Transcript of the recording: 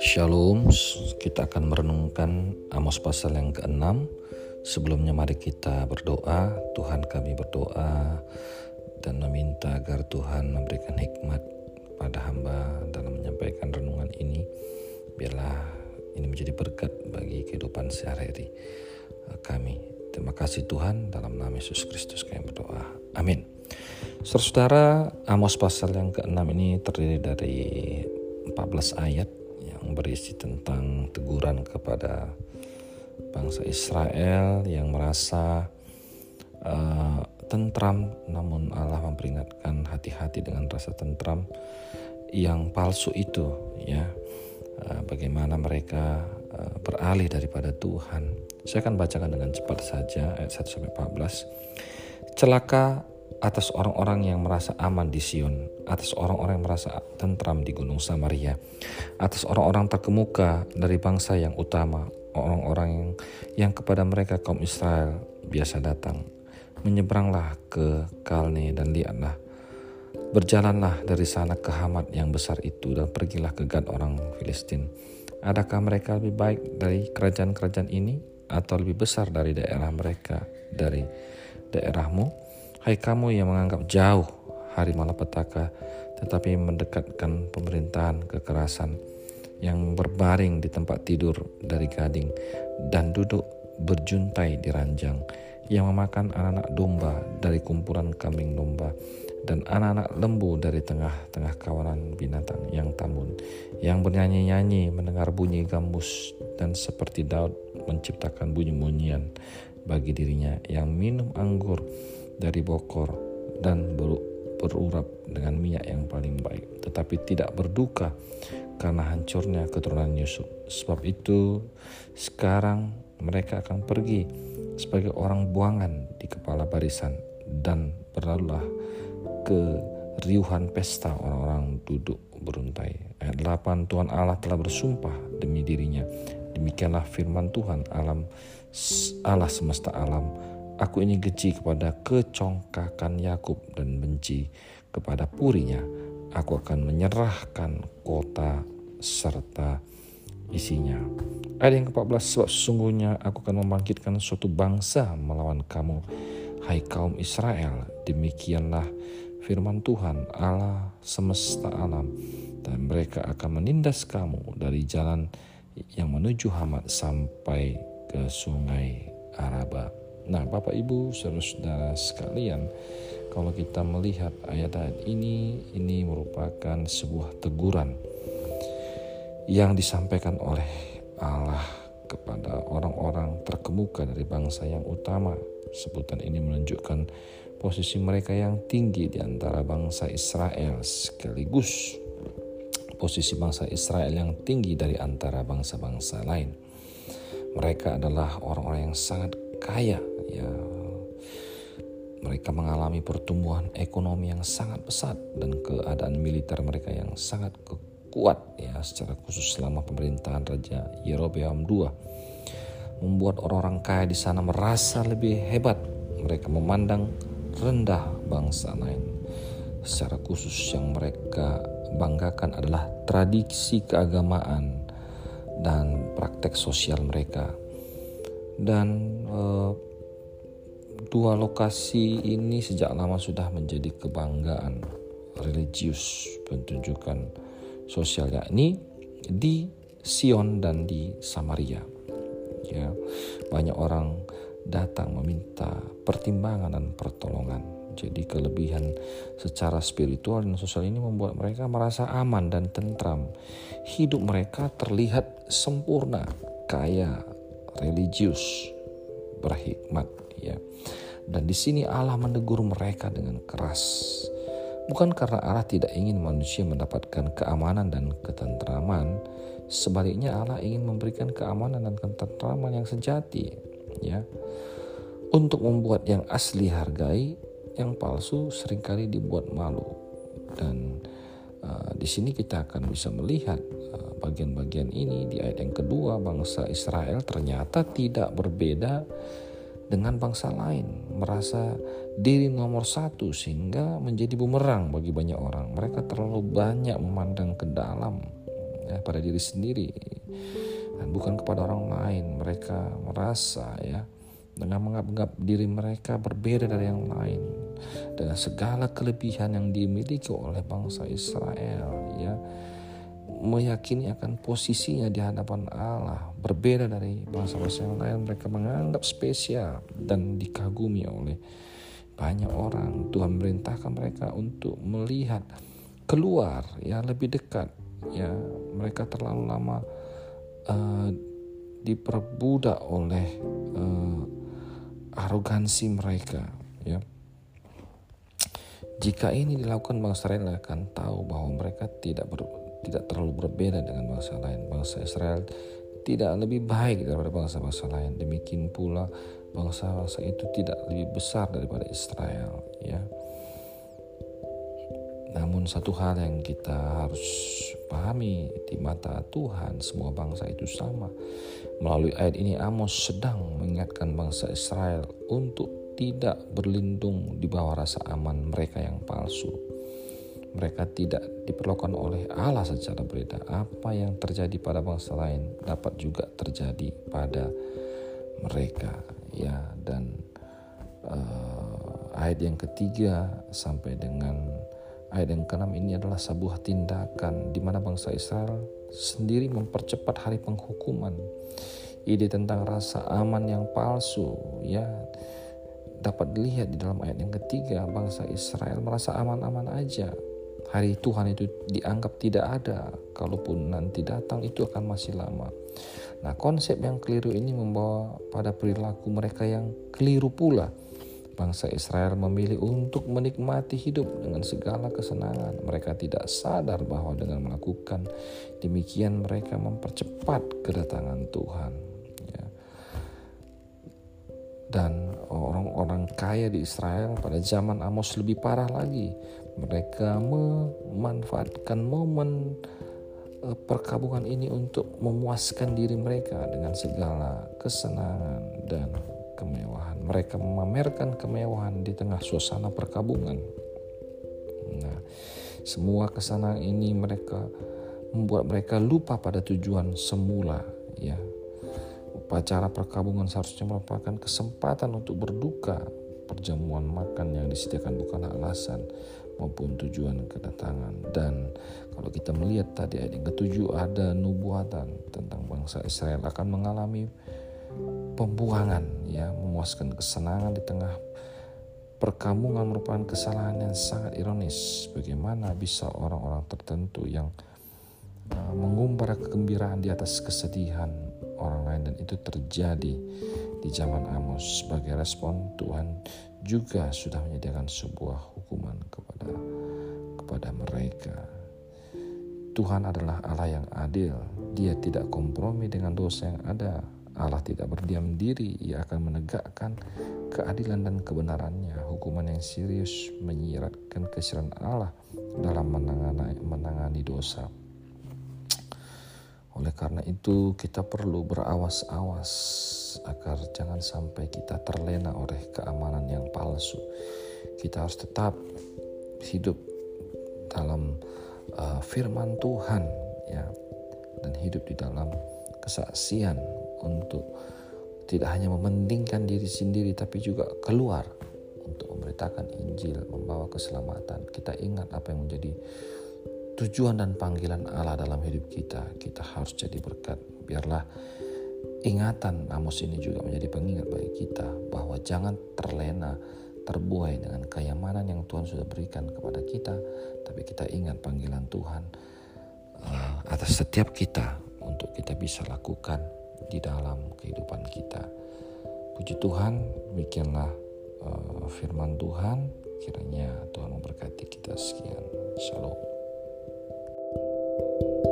Shalom, kita akan merenungkan Amos pasal yang ke-6 Sebelumnya mari kita berdoa. Tuhan kami berdoa dan meminta agar Tuhan memberikan hikmat pada hamba dalam menyampaikan renungan ini. Biarlah ini menjadi berkat bagi kehidupan sehari-hari kami. Terima kasih Tuhan dalam nama Yesus Kristus kami berdoa. Amin Saudara, Amos pasal yang ke-6 ini terdiri dari 14 ayat yang berisi tentang teguran kepada bangsa Israel yang merasa uh, tentram namun Allah memperingatkan hati-hati dengan rasa tentram yang palsu itu ya. Uh, bagaimana mereka uh, beralih daripada Tuhan. Saya akan bacakan dengan cepat saja ayat 1 sampai 14 celaka atas orang-orang yang merasa aman di Sion, atas orang-orang yang merasa tentram di Gunung Samaria, atas orang-orang terkemuka dari bangsa yang utama, orang-orang yang, yang kepada mereka kaum Israel biasa datang. Menyeberanglah ke Kalne dan lihatlah. Berjalanlah dari sana ke Hamat yang besar itu dan pergilah ke Gad orang Filistin. Adakah mereka lebih baik dari kerajaan-kerajaan ini atau lebih besar dari daerah mereka dari daerahmu? Hai kamu yang menganggap jauh hari malapetaka, tetapi mendekatkan pemerintahan kekerasan yang berbaring di tempat tidur dari gading dan duduk berjuntai di ranjang, yang memakan anak-anak domba dari kumpulan kambing domba dan anak-anak lembu dari tengah-tengah kawanan binatang yang tambun, yang bernyanyi-nyanyi mendengar bunyi gambus dan seperti Daud menciptakan bunyi-bunyian bagi dirinya yang minum anggur dari bokor dan berurap dengan minyak yang paling baik, tetapi tidak berduka karena hancurnya keturunan Yusuf. Sebab itu, sekarang mereka akan pergi sebagai orang buangan di kepala barisan dan berlalulah ke riuhan pesta orang-orang duduk beruntai. Ayat 8 Tuhan Allah telah bersumpah demi dirinya. Demikianlah firman Tuhan alam Allah semesta alam Aku ini geci kepada kecongkakan Yakub dan benci kepada purinya. Aku akan menyerahkan kota serta isinya. Ayat yang ke-14 sebab sesungguhnya aku akan membangkitkan suatu bangsa melawan kamu. Hai kaum Israel, demikianlah firman Tuhan Allah semesta alam dan mereka akan menindas kamu dari jalan yang menuju Hamat sampai ke sungai Araba. Nah, Bapak Ibu, saudara-saudara sekalian, kalau kita melihat ayat-ayat ini, ini merupakan sebuah teguran yang disampaikan oleh Allah kepada orang-orang terkemuka dari bangsa yang utama. Sebutan ini menunjukkan posisi mereka yang tinggi di antara bangsa Israel sekaligus posisi bangsa Israel yang tinggi dari antara bangsa-bangsa lain. Mereka adalah orang-orang yang sangat kaya ya mereka mengalami pertumbuhan ekonomi yang sangat pesat dan keadaan militer mereka yang sangat kuat ya secara khusus selama pemerintahan Raja Yerobeam II membuat orang-orang kaya di sana merasa lebih hebat. Mereka memandang rendah bangsa lain. Secara khusus yang mereka banggakan adalah tradisi keagamaan dan praktek sosial mereka. Dan eh, Dua lokasi ini sejak lama sudah menjadi kebanggaan religius penunjukan sosial yakni di Sion dan di Samaria. Ya, banyak orang datang meminta pertimbangan dan pertolongan. Jadi kelebihan secara spiritual dan sosial ini membuat mereka merasa aman dan tentram. Hidup mereka terlihat sempurna, kaya, religius, berhikmat ya. Dan di sini Allah menegur mereka dengan keras. Bukan karena Allah tidak ingin manusia mendapatkan keamanan dan ketentraman, sebaliknya Allah ingin memberikan keamanan dan ketentraman yang sejati, ya. Untuk membuat yang asli hargai, yang palsu sering kali dibuat malu. Dan uh, di sini kita akan bisa melihat uh, bagian-bagian ini di ayat yang kedua bangsa Israel ternyata tidak berbeda dengan bangsa lain, merasa diri nomor satu sehingga menjadi bumerang bagi banyak orang. Mereka terlalu banyak memandang ke dalam ya, pada diri sendiri dan bukan kepada orang lain. Mereka merasa ya dengan menganggap diri mereka berbeda dari yang lain dengan segala kelebihan yang dimiliki oleh bangsa Israel ya meyakini akan posisinya di hadapan Allah. Berbeda dari bangsa-bangsa yang lain mereka menganggap spesial dan dikagumi oleh banyak orang. Tuhan merintahkan mereka untuk melihat keluar ya lebih dekat. Ya mereka terlalu lama uh, diperbudak oleh uh, arogansi mereka ya. Jika ini dilakukan bangsa Israel akan tahu bahwa mereka tidak ber, tidak terlalu berbeda dengan bangsa lain. Bangsa Israel tidak lebih baik daripada bangsa-bangsa lain. Demikian pula bangsa-bangsa itu tidak lebih besar daripada Israel, ya. Namun satu hal yang kita harus pahami di mata Tuhan semua bangsa itu sama. Melalui ayat ini Amos sedang mengingatkan bangsa Israel untuk tidak berlindung di bawah rasa aman mereka yang palsu mereka tidak diperlakukan oleh Allah secara berbeda. Apa yang terjadi pada bangsa lain dapat juga terjadi pada mereka, ya. Dan uh, ayat yang ketiga sampai dengan ayat yang keenam ini adalah sebuah tindakan di mana bangsa Israel sendiri mempercepat hari penghukuman. Ide tentang rasa aman yang palsu, ya dapat dilihat di dalam ayat yang ketiga bangsa Israel merasa aman-aman aja hari Tuhan itu dianggap tidak ada, kalaupun nanti datang itu akan masih lama. Nah, konsep yang keliru ini membawa pada perilaku mereka yang keliru pula. Bangsa Israel memilih untuk menikmati hidup dengan segala kesenangan. Mereka tidak sadar bahwa dengan melakukan demikian mereka mempercepat kedatangan Tuhan. Ya. Dan orang-orang kaya di Israel pada zaman Amos lebih parah lagi mereka memanfaatkan momen eh, perkabungan ini untuk memuaskan diri mereka dengan segala kesenangan dan kemewahan. Mereka memamerkan kemewahan di tengah suasana perkabungan. Nah, semua kesenangan ini mereka membuat mereka lupa pada tujuan semula, ya. Upacara perkabungan seharusnya merupakan kesempatan untuk berduka. Perjamuan makan yang disediakan bukan alasan maupun tujuan kedatangan dan kalau kita melihat tadi ayat yang ketujuh ada nubuatan tentang bangsa Israel akan mengalami pembuangan ya memuaskan kesenangan di tengah perkampungan merupakan kesalahan yang sangat ironis bagaimana bisa orang-orang tertentu yang uh, mengumbar kegembiraan di atas kesedihan orang lain dan itu terjadi di zaman Amos sebagai respon Tuhan juga sudah menyediakan sebuah hukuman kepada kepada mereka. Tuhan adalah Allah yang adil. Dia tidak kompromi dengan dosa yang ada. Allah tidak berdiam diri. Ia akan menegakkan keadilan dan kebenarannya. Hukuman yang serius menyiratkan kesiran Allah dalam menangani, menangani dosa. Oleh karena itu, kita perlu berawas-awas agar jangan sampai kita terlena oleh keamanan yang palsu. Kita harus tetap hidup dalam uh, firman Tuhan ya dan hidup di dalam kesaksian untuk tidak hanya mementingkan diri sendiri tapi juga keluar untuk memberitakan Injil, membawa keselamatan. Kita ingat apa yang menjadi tujuan dan panggilan Allah dalam hidup kita. Kita harus jadi berkat. Biarlah ingatan Amos ini juga menjadi pengingat bagi kita bahwa jangan terlena, terbuai dengan kenyamanan yang Tuhan sudah berikan kepada kita, tapi kita ingat panggilan Tuhan uh, atas setiap kita untuk kita bisa lakukan di dalam kehidupan kita. Puji Tuhan, demikianlah uh, firman Tuhan. Kiranya Tuhan memberkati kita sekian. Shalom. you